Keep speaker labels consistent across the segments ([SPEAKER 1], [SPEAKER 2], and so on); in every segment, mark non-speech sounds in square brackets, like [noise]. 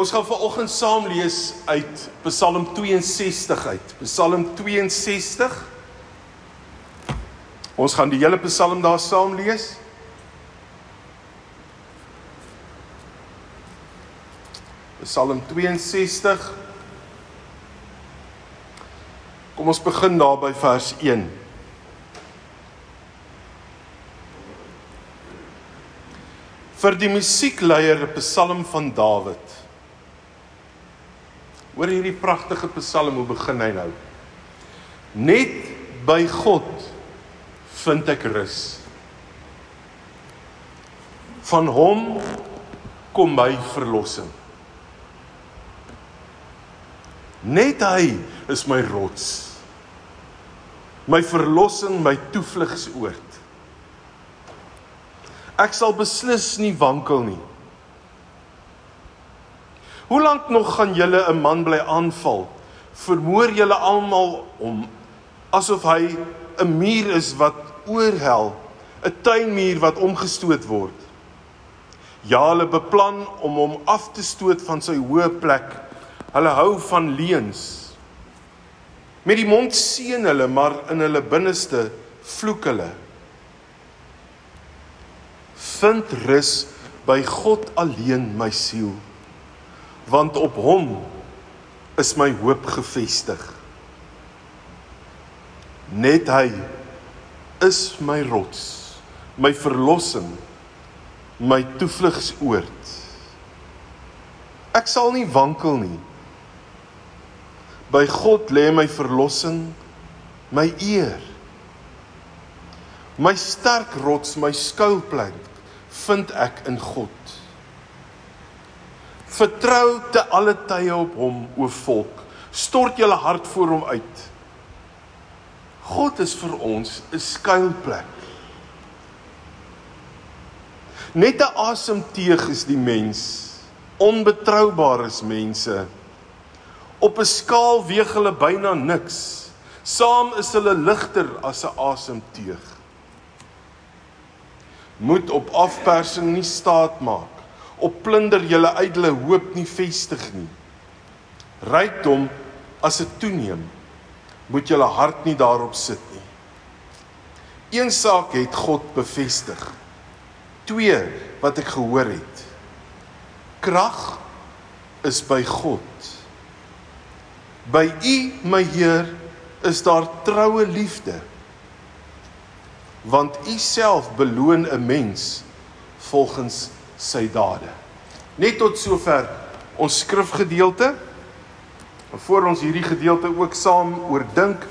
[SPEAKER 1] Ons gaan vanoggend saam lees uit Psalm 62 uit. Psalm 62. Ons gaan die hele Psalm daar saam lees. Psalm 62. Kom ons begin daar by vers 1. Vir die musiekleier 'n Psalm van Dawid. Hoor hierdie pragtige Psalm hoe begin hy nou? Net by God vind ek rus. Van hom kom my verlossing. Net hy is my rots. My verlossing, my toevlugsoord. Ek sal beslis nie wankel nie. Hoe lank nog gaan julle 'n man bly aanval? Vermoor julle almal om asof hy 'n muur is wat oorhel, 'n tuinmuur wat omgestoot word. Ja, hulle beplan om hom af te stoot van sy hoë plek. Hulle hou van leuns. Met die mond seën hulle, maar in hulle binneste vloek hulle. Vind rus by God alleen, my siel want op hom is my hoop gefestig. Net hy is my rots, my verlossing, my toevlugsoord. Ek sal nie wankel nie. By God lê my verlossing, my eer. My sterk rots, my skuilplek vind ek in God. Vertrou te alle tye op hom, o volk. Stort julle hart voor hom uit. God is vir ons 'n skuilplek. Net 'n asemteug is die mens. Onbetroubaar is mense. Op 'n skaal weeg hulle byna niks. Saam is hulle ligter as 'n asemteug. Moet op afpersing nie staat maak op plunder julle ydelle hoop nie vestig nie. Rykdom as dit toeneem, moet julle hart nie daarop sit nie. Een saak het God bevestig. Twee wat ek gehoor het. Krag is by God. By U, my Heer, is daar troue liefde. Want U self beloon 'n mens volgens sy dade. Net tot sover ons skrifgedeelte. Voor ons hierdie gedeelte ook saam oordink,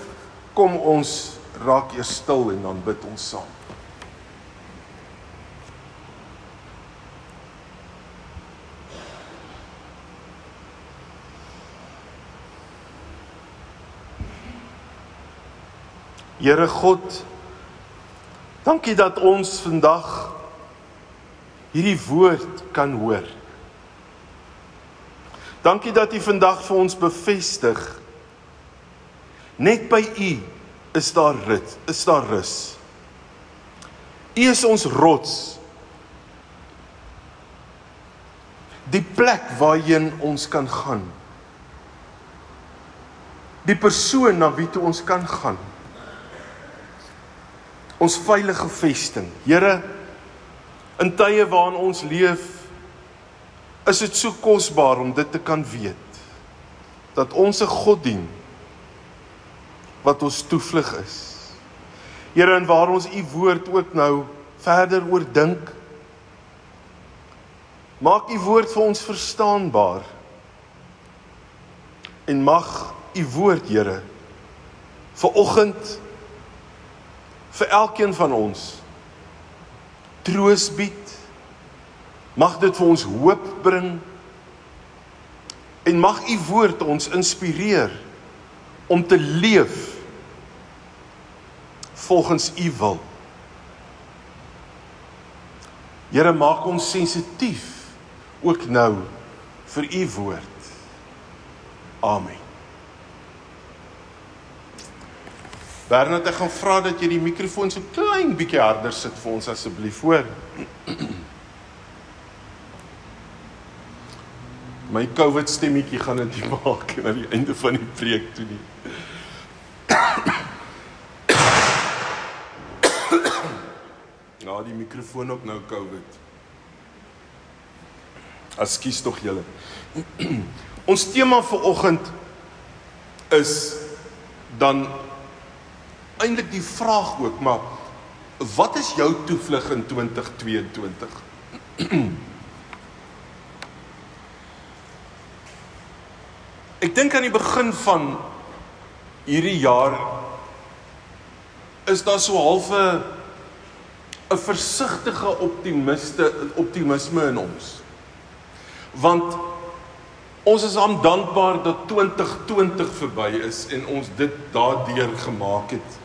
[SPEAKER 1] kom ons raak eers stil en dan bid ons saam. Here God, dankie dat ons vandag hierdie woord kan hoor. Dankie dat U vandag vir ons bevestig. Net by U is daar rit, is daar rus. U is ons rots. Die plek waarheen ons kan gaan. Die persoon na wie toe ons kan gaan. Ons veilige vesting. Here, In tye waarin ons leef, is dit so kosbaar om dit te kan weet dat ons 'n God dien wat ons toevlug is. Here, en waar ons u woord ook nou verder oordink, maak u woord vir ons verstaanbaar. En mag u woord, Here, vir oggend vir elkeen van ons troos bied. Mag dit vir ons hoop bring. En mag u woord ons inspireer om te leef volgens u wil. Here maak ons sensitief ook nou vir u woord. Amen. Bernard, ek gaan vra dat jy die mikrofoon so klein bietjie harder sit vir ons asseblief, hoor. [clears throat] My COVID stemmetjie gaan dit nie [laughs] maak aan die einde van die preek toe nie. [coughs] Ja, die mikrofoon ook nou COVID. Ekskuus tog julle. [clears throat] Ons tema vir oggend is dan eintlik die vraag ook, maar wat is jou toevlug in 2022? [clears throat] Ek dink aan die begin van hierdie jaar is daar so halfe 'n versigtige optimiste optimisme in ons. Want ons is aan dankbaar dat 2020 verby is en ons dit daardeur gemaak het.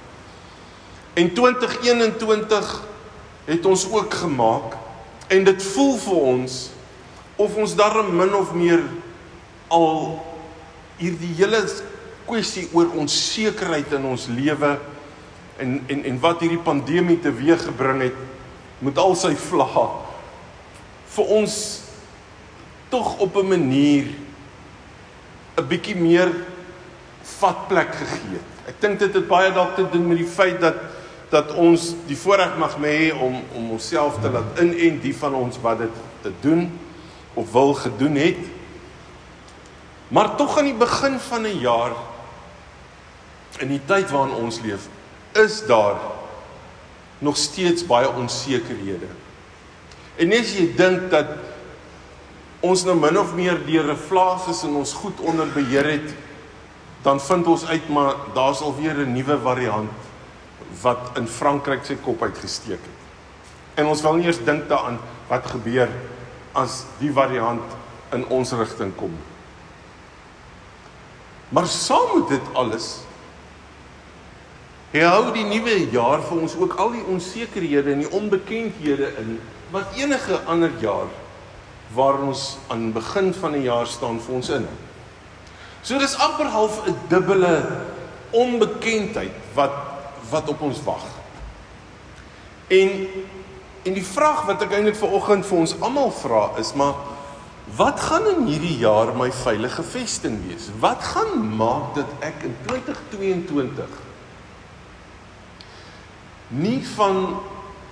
[SPEAKER 1] En 2021 het ons ook gemaak en dit voel vir ons of ons darm min of meer al hierdie hele kwessie oor onsekerheid in ons lewe en en en wat hierdie pandemie teweeggebring het met al sy vlae vir ons tog op 'n manier 'n bietjie meer vatplek gegee het. Ek dink dit het baie dalk te doen met die feit dat dat ons die voorreg mag hê om om onsself te laat inent die van ons wat dit te doen of wil gedoen het. Maar tog aan die begin van 'n jaar in die tyd waarin ons leef, is daar nog steeds baie onsekerhede. En as jy dink dat ons nou min of meer deur 'n vlaas is en ons goed onder beheer het, dan vind ons uit maar daar's alweer 'n nuwe variant wat in Frankryk sy kop uitgesteek het. En ons wil nie eers dink daaraan wat gebeur as die variant in ons rigting kom. Maar saam met dit alles hou die nuwe jaar vir ons ook al die onsekerhede en die onbekendhede in wat enige ander jaar waar ons aan begin van 'n jaar staan vir ons in. So dis amper half 'n dubbele onbekendheid wat wat op ons wag. En en die vraag wat ek eintlik vir oggend vir ons almal vra is maar Wat gaan in hierdie jaar my veilige vesting wees? Wat gaan maak dat ek in 2022 nie van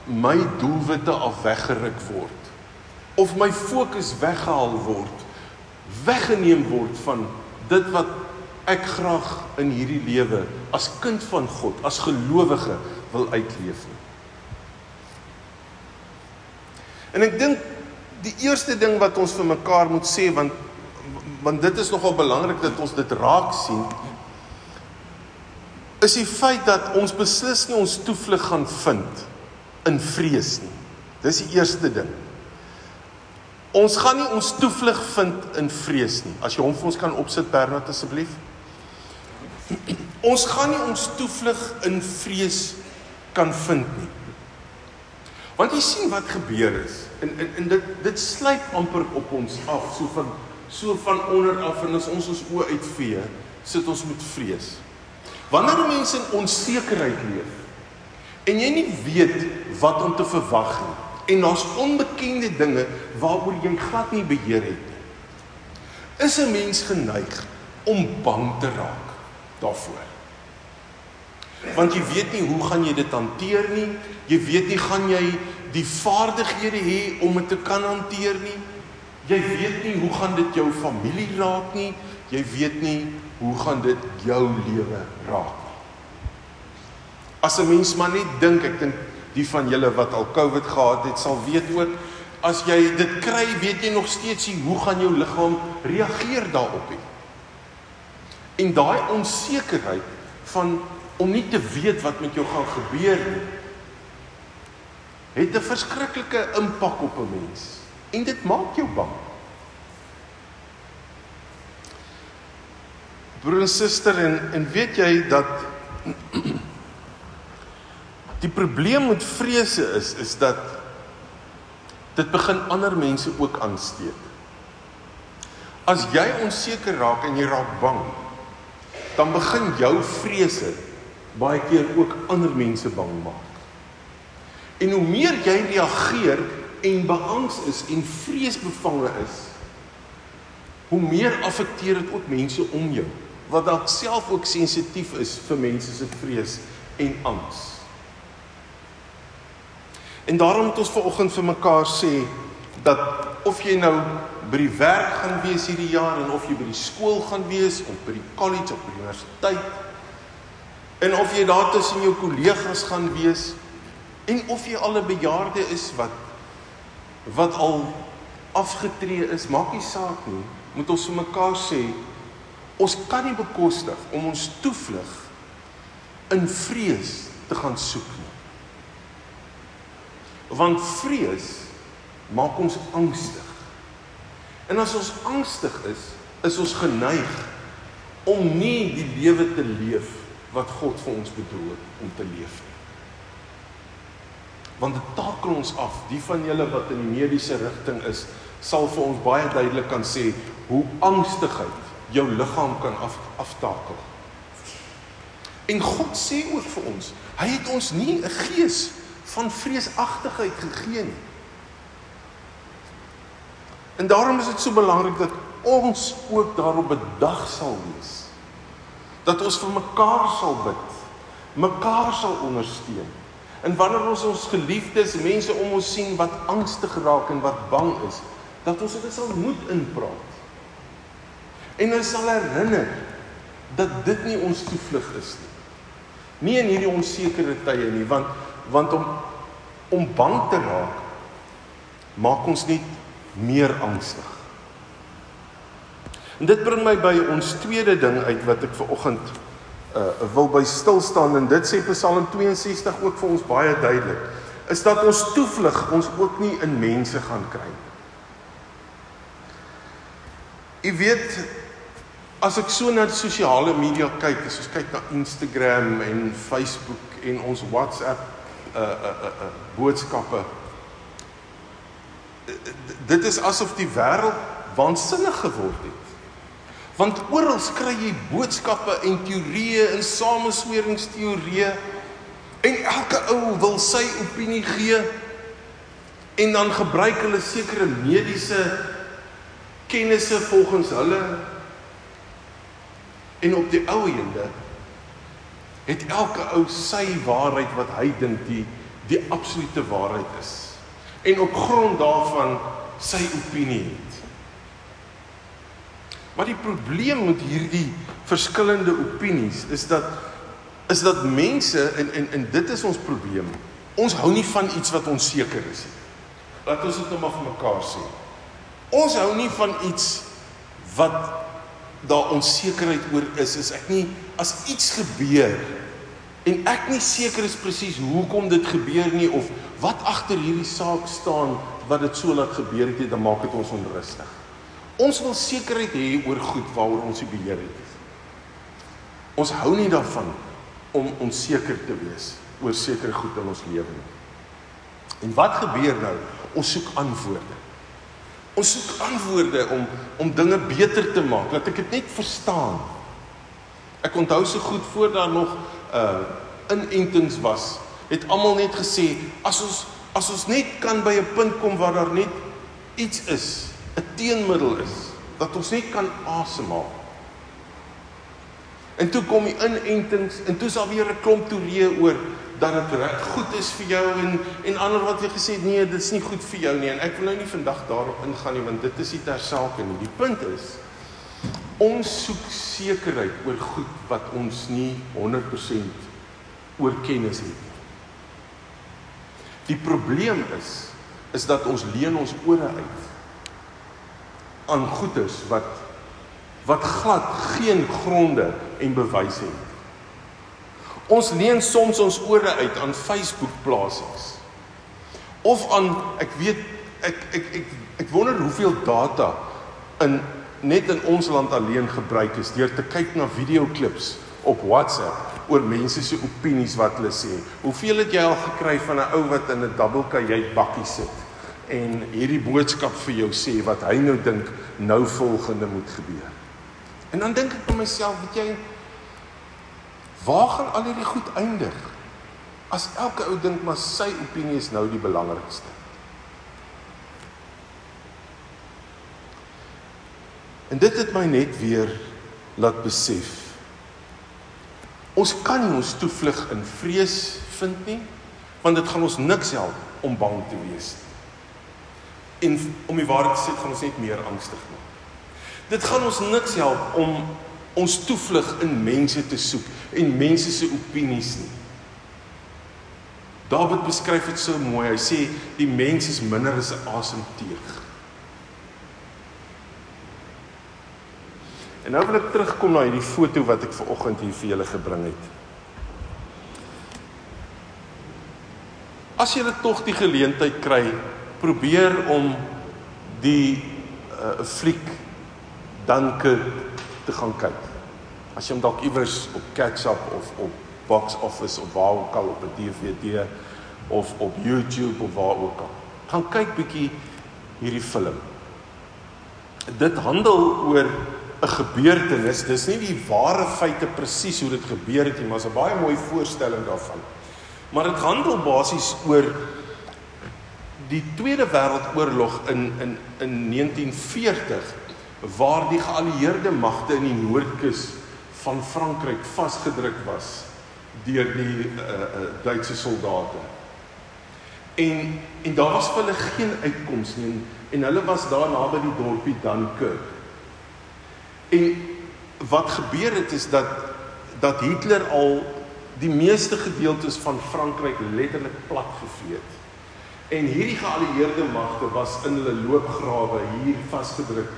[SPEAKER 1] my doelwitte af weggeruk word of my fokus weggehaal word, weggeneem word van dit wat ek graag in hierdie lewe as kind van God, as gelowige wil uitleef nie. En ek dink die eerste ding wat ons vir mekaar moet sê want want dit is nogal belangrik dat ons dit raak sien is die feit dat ons beslis nie ons toevlug gaan vind in vrees nie. Dis die eerste ding. Ons gaan nie ons toevlug vind in vrees nie. As jy hom vir ons kan opsit Bernard asseblief. Ons gaan nie ons toevlug in vrees kan vind nie. Want jy sien wat gebeur is en en, en dit dit sluit amper op ons af so van so van onder af en as ons ons oë uitvee, sit ons met vrees. Wanneer mense in onsekerheid leef en jy nie weet wat om te verwag nie en daar's onbekende dinge waaroor jy glad nie beheer het nie, is 'n mens geneig om bang te raak daarvoor. Want jy weet nie hoe gaan jy dit hanteer nie. Jy weet nie gaan jy die vaardighede hê om dit te kan hanteer nie. Jy weet nie hoe gaan dit jou familie raak nie. Jy weet nie hoe gaan dit jou lewe raak nie. As 'n mens maar net dink, ek dink die van julle wat al COVID gehad het, sal weet ook as jy dit kry, weet jy nog steeds nie hoe gaan jou liggaam reageer daarop nie. En daai onsekerheid van om nie te weet wat met jou gaan gebeur nie het 'n verskriklike impak op 'n mens en dit maak jou bang. Broer en suster en en weet jy dat [clears throat] die probleem met vrese is is dat dit begin ander mense ook aansteek. As jy onseker raak en jy raak bang, dan begin jou vrese baie keer ook ander mense bang maak. En hoe meer jy reageer en beangs is en vreesbevange is, hoe meer affekteer dit ook mense om jou wat dalk self ook sensitief is vir mense se vrees en angs. En daarom moet ons vanoggend vir mekaar sê dat of jy nou by die werk gaan wees hierdie jaar en of jy by die skool gaan wees of by die college of by die universiteit en of jy daar tussen jou kollegas gaan wees en of jy al 'n bejaarde is wat wat al afgetree is, maak nie saak nie, moet ons vir mekaar sê ons kan nie bekostig om ons toevlug in vrees te gaan soek nie. Want vrees maak ons angstig. En as ons angstig is, is ons geneig om nie die lewe te leef wat God vir ons bedoel het om te leef nie. Want dit takel ons af. Die van julle wat in die mediese rigting is, sal vir ons baie duidelik kan sê hoe angstigheid jou liggaam kan af aftakel. En God sê ook vir ons, hy het ons nie 'n gees van vreesagtigheid gegee nie. En daarom is dit so belangrik dat ons ook daarop bedag sal wees. Dat ons vir mekaar sal bid, mekaar sal ondersteun. En wanneer ons ons geliefdes, mense om ons sien wat angstig raak en wat bang is, dat ons dit sal moed inpraat. En ons sal herinner dat dit nie ons toevlug is nie. Nie in hierdie onsekere tye nie, want want om om bang te raak maak ons net meer angstig. En dit bring my by ons tweede ding uit wat ek ver oggend uh wil by stil staan en dit sê Psalm 62 ook vir ons baie duidelik is dat ons toevlug ons ook nie in mense gaan kry nie. Jy weet as ek so na sosiale media kyk, as ons kyk na Instagram en Facebook en ons WhatsApp uh uh uh boodskappe dit is asof die wêreld waansinnig geword het. Want oral kry jy boodskappe en teorieë en samesweringsteorieë en elke ou wil sy opinie gee en dan gebruik hulle sekere mediese kennisse volgens hulle en op die ou ende het elke ou sy waarheid wat hy dink die die absolute waarheid is en op grond daarvan sy opinie het. Maar die probleem met hierdie verskillende opinies is dat is dat mense en en en dit is ons probleem. Ons hou nie van iets wat onseker is nie. Laat ons dit nou maar vir mekaar sê. Ons hou nie van iets wat daar onsekerheid oor is. Is ek nie as iets gebeur en ek nie seker is presies hoekom dit gebeur nie of wat agter hierdie saak staan wat dit so laat gebeur het, dan maak dit ons onrustig. Ons wil sekerheid hê oor goed waaroor ons die beheer het. Ons hou nie daarvan om onseker te wees oor sekere goed in ons lewe nie. En wat gebeur nou? Ons soek antwoorde. Ons soek antwoorde om om dinge beter te maak, dat ek dit net verstaan. Ek onthou so goed voor daar nog uh inentings was, het almal net gesê as ons as ons net kan by 'n punt kom waar daar net iets is, 'n teenmiddel is, dat ons net kan asemhaal. En toe kom die inentings en toe sal weer 'n klomp teorieë oor dat dit reg goed is vir jou en en ander wat jy gesê het nee, dit is nie goed vir jou nie en ek wil nou nie vandag daarop ingaan nie want dit is nie ter sake nie. Die punt is ons soek sekerheid oor goed wat ons nie 100% oor kennis het nie. Die probleem is is dat ons leen ons ore uit aan goeders wat wat glad geen gronde en bewyse het. Ons leen soms ons ore uit aan Facebook plasings. Of aan ek weet ek ek ek ek wonder hoeveel data in net in ons land alleen gebruik is deur te kyk na videoklips op WhatsApp oor mense se opinies wat hulle sê. Hoeveel het jy al gekry van 'n ou wat in 'n double kajuit bakkie sit en hierdie boodskap vir jou sê wat hy nou dink nou volgende moet gebeur. En dan dink ek vir myself, weet jy, waar gaan al hierdie goed eindig? As elke ou dink maar sy opinie is nou die belangrikste. En dit het my net weer laat besef. Ons kan nie ons toevlug in vrees vind nie, want dit gaan ons niks help om bang te wees nie. En om die waarheid te sê, gaan ons net meer angstig maak. Dit gaan ons niks help om ons toevlug in mense te soek en mense se opinies nie. Dawid beskryf dit so mooi. Hy sê die mens is minder as 'n asemteug. En nou wil ek terugkom na hierdie foto wat ek ver oggend hier vir julle gebring het. As julle tog die geleentheid kry, probeer om die uh, fliek danke te gaan kyk. As jy hom dalk iewers op Catch-up of op Box Office of waar ook al op 'n DVD of op YouTube of waar ook al. Gaan kyk bietjie hierdie film. Dit handel oor 'n gebeurtenis. Dis nie die ware feite presies hoe dit gebeur het nie, maar 'n baie mooi voorstelling daarvan. Maar dit handel basies oor die Tweede Wêreldoorlog in in in 1940 waar die geallieerde magte in die noordkus van Frankryk vasgedruk was deur die uh, uh, Duitse soldate. En en daar was vir hulle geen uitkoms nie en, en hulle was daar naby die dorpie Dunkirk. En wat gebeur het is dat dat Hitler al die meeste gedeeltes van Frankryk letterlik plat gevee het. En hierdie geallieerde magte was in hulle loopgrawe hier vasgedruk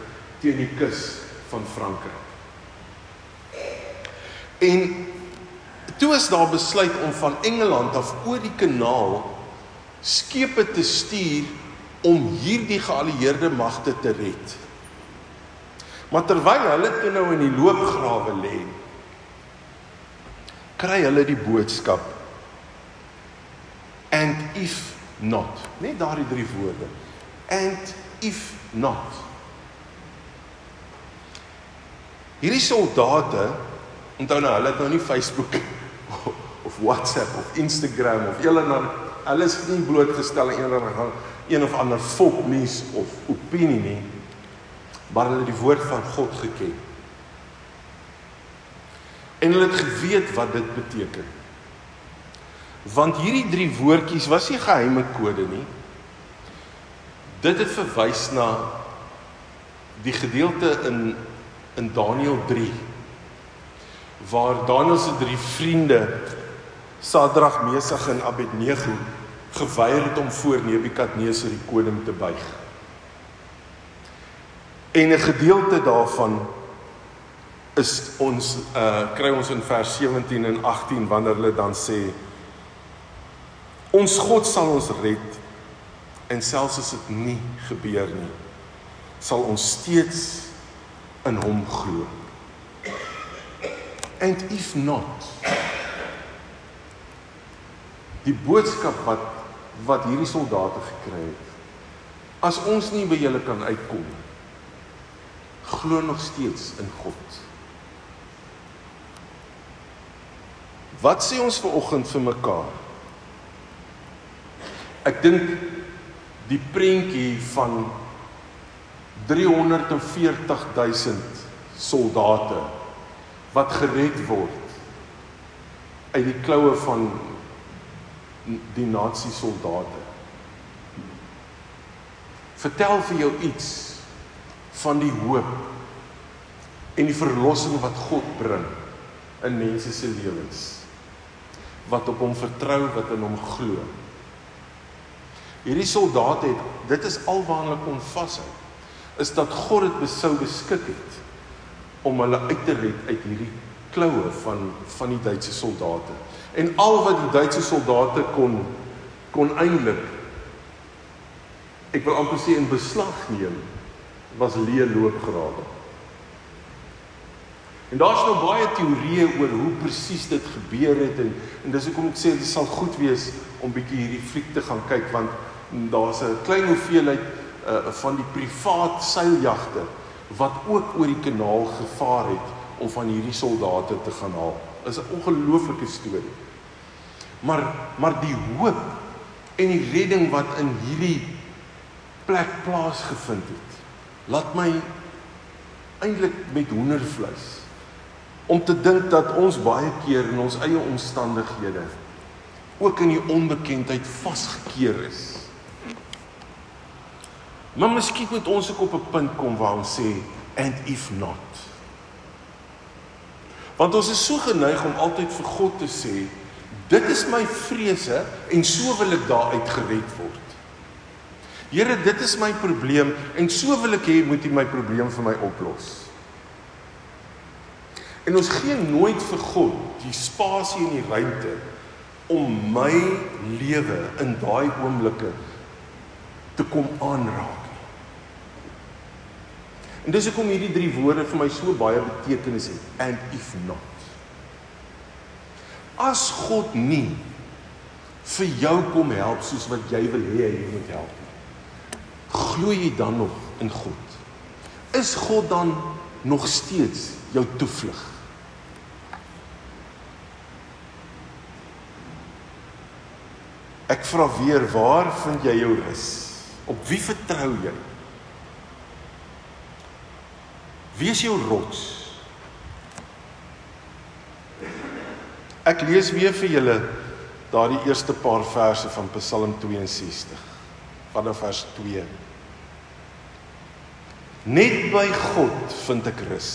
[SPEAKER 1] teen die kus van Frankryk. En toe is daar besluit om van Engeland af oor die kanaal skepe te stuur om hierdie geallieerde magte te red. Maar terwyl hulle toe nou in die loopgrawe lê, kry hulle die boodskap and if not. Net daardie drie woorde. And if not. Hierdie soldate, onthou nou, hulle het nou nie Facebook [laughs] of WhatsApp of Instagram of hulle nou hulle is nie blootgestel aan of ander een of ander fopnuus of opinie nie maar hulle het die woord van God geken. En hulle het geweet wat dit beteken. Want hierdie drie woordjies was nie geheime kode nie. Dit het verwys na die gedeelte in in Daniël 3 waar Daniël se drie vriende Sadrag, Mesach en Abednego geweier het om voor Nebukadneser die koning te buig. En 'n gedeelte daarvan is ons uh kry ons in vers 17 en 18 wanneer hulle dan sê ons God sal ons red en selfs as dit nie gebeur nie sal ons steeds in hom glo. And if not die boodskap wat wat hierdie soldate gekry het as ons nie by julle kan uitkom nie glo nog steeds in God. Wat sê ons ver oggend vir mekaar? Ek dink die prentjie van 340 000 soldate wat gered word uit die kloue van die nazi soldate. Vertel vir jou iets van die hoop en die verlossing wat God bring in mense se lewens wat op hom vertrou wat in hom glo. Hierdie soldate het dit is alwaar hulle kon vashou is dat God dit besou beskik het om hulle uit te red uit hierdie kloue van van die Duitse soldate. En al wat die Duitse soldate kon kon eintlik ek wil amper sê in beslag neem was leë loopgrawe. En daar's nou baie teorieë oor hoe presies dit gebeur het en en dis hoekom ek sê dit sal goed wees om bietjie hierdie fliek te gaan kyk want daar's 'n klein hoeveelheid uh, van die privaat seiljagte wat ook oor die kanaal gevaar het om van hierdie soldate te gaan haal. Is 'n ongelooflike storie. Maar maar die hoop en die redding wat in hierdie plek plaasgevind het Laat my eintlik met hoendervleis om te dink dat ons baie keer in ons eie omstandighede ook in die onbekendheid vasgekeer is. Maar miskien moet ons ook op 'n punt kom waar ons sê and if not. Want ons is so geneig om altyd vir God te sê, dit is my vrese en so wil ek daaruit gered word. Here, dit is my probleem en so wil ek hê moet U my probleem vir my oplos. En ons gee nooit vir God die spasie en die ruimte om my lewe in daai oomblikke te kom aanraak. En dis hoekom hierdie drie woorde vir my so baie betekenis het and if not. As God nie vir jou kom help soos wat jy wil hê hy moet help nie. Glo jy dan nog in God? Is God dan nog steeds jou toevlug? Ek vra weer, waar vind jy jou rus? Op wie vertrou jy? Wie is jou rots? Ek lees weer vir julle daardie eerste paar verse van Psalm 62 vanaf vers 2. Net by God vind ek rus.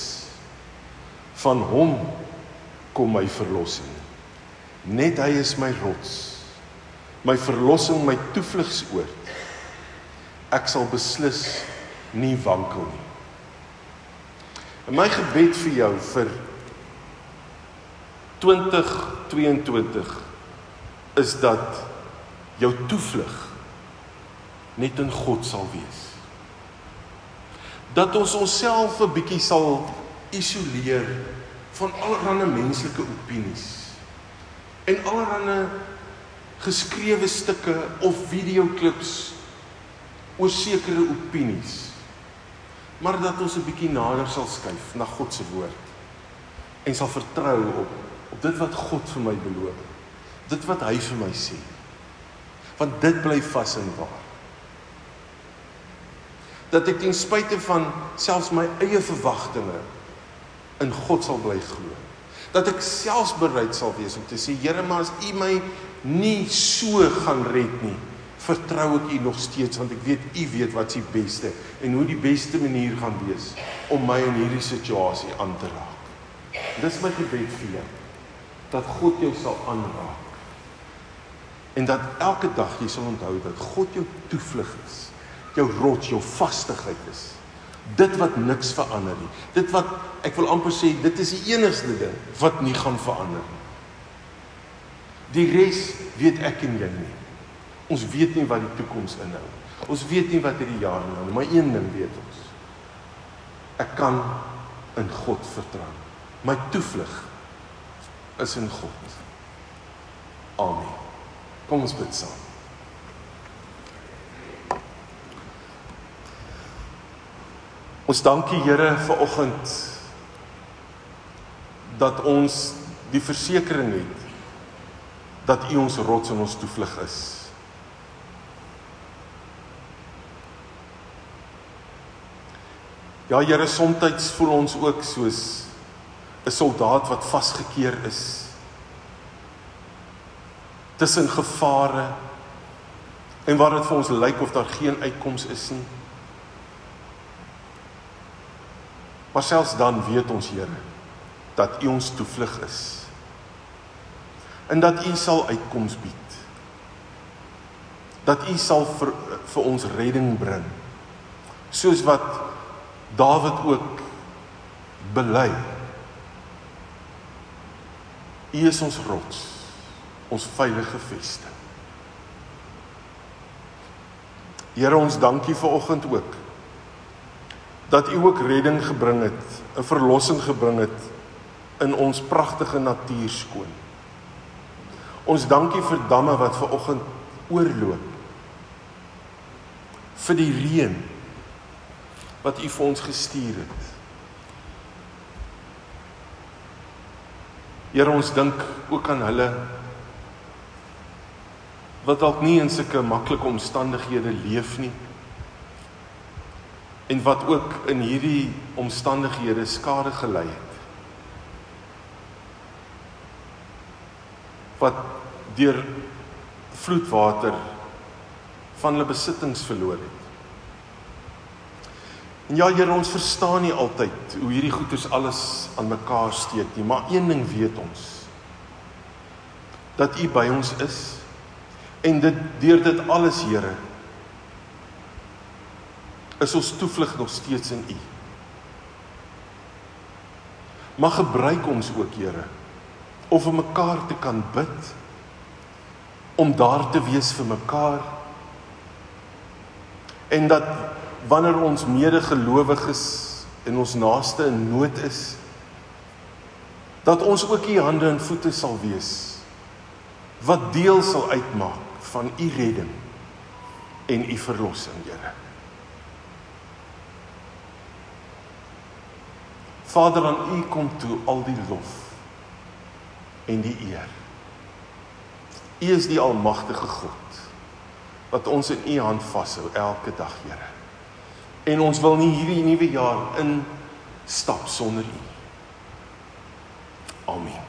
[SPEAKER 1] Van hom kom my verlossing. Net hy is my rots my verlossing, my toevlugsoord. Ek sal beslis nie wankel nie. En my gebed vir jou vir 2022 is dat jou toevlug net in God sal wees. Dat ons onsself 'n bietjie sal isoleer van allerlei menslike opinies en allerlei geskrewe stukke of videoklips oor sekere opinies. Maar dat ons 'n bietjie nader sal skuif na God se woord en sal vertrou op op dit wat God vir my beloof. Dit wat hy vir my sê. Want dit bly vas en waar. Dat ek ten spyte van selfs my eie verwagtinge in God sal bly glo. Dat ek selfs bereid sal wees om te sê Here, maar as U my nie so gaan red nie, vertrou ek U nog steeds want ek weet U weet wat se beste en hoe die beste manier gaan wees om my in hierdie situasie aan te raak. Dis my gebed vir jou dat God jou sal aanraak. En dat elke dag jy sal onthou dat God jou toevlug is, jou rots, jou vastigheid is. Dit wat niks verander nie. Dit wat ek wil amper sê, dit is die enigste ding wat nie gaan verander nie. Die res weet ek en jy nie. Ons weet nie wat die toekoms inhou. Ons weet nie wat hierdie jaar inhou nie, maar een ding weet ons. Ek kan in God vertrou. My toevlug is in God. Amen. Kom ons bid saam. Ons dankie Here vir oggend dat ons die versekering het dat U ons rots en ons toevlug is. Ja Here, soms voel ons ook soos 'n soldaat wat vasgekeer is tussen gevare en waar dit vir ons lyk of daar geen uitkoms is nie. Maar selfs dan weet ons Here dat U ons toevlug is en dat U sal uitkoms bied. Dat U sal vir vir ons redding bring. Soos wat Dawid ook bely. U is ons rots, ons veilige vesting. Here ons dankie vir oggend ook dat U ook redding gebring het, 'n verlossing gebring het in ons pragtige natuur skoon. Ons dankie vir damme wat ver oggend oorloop. Vir die reën wat U vir ons gestuur het. Here ons dink ook aan hulle wat dalk nie in sulke maklike omstandighede leef nie. en wat ook in hierdie omstandighede skade gelei het. Wat deur vloedwater van hulle besittings verloor het. En ja, Here, ons verstaan nie altyd hoe hierdie goeders alles aan mekaar steek nie, maar een ding weet ons. Dat U by ons is en dit deur dit alles, Here, is ons toevlug nog steeds in U. Mag gebruik ons ook, Here, om vir mekaar te kan bid, om daar te wees vir mekaar en dat wanneer ons medegelowiges en ons naaste in nood is dat ons ook u hande en voete sal wees wat deel sal uitmaak van u redding en u verlossing Here. Vader aan u kom toe al die lof en die eer. U is die almagtige God wat ons in u hand vashou elke dag, Here. En ons wil nie hierdie nuwe jaar in stap sonder u. Amen.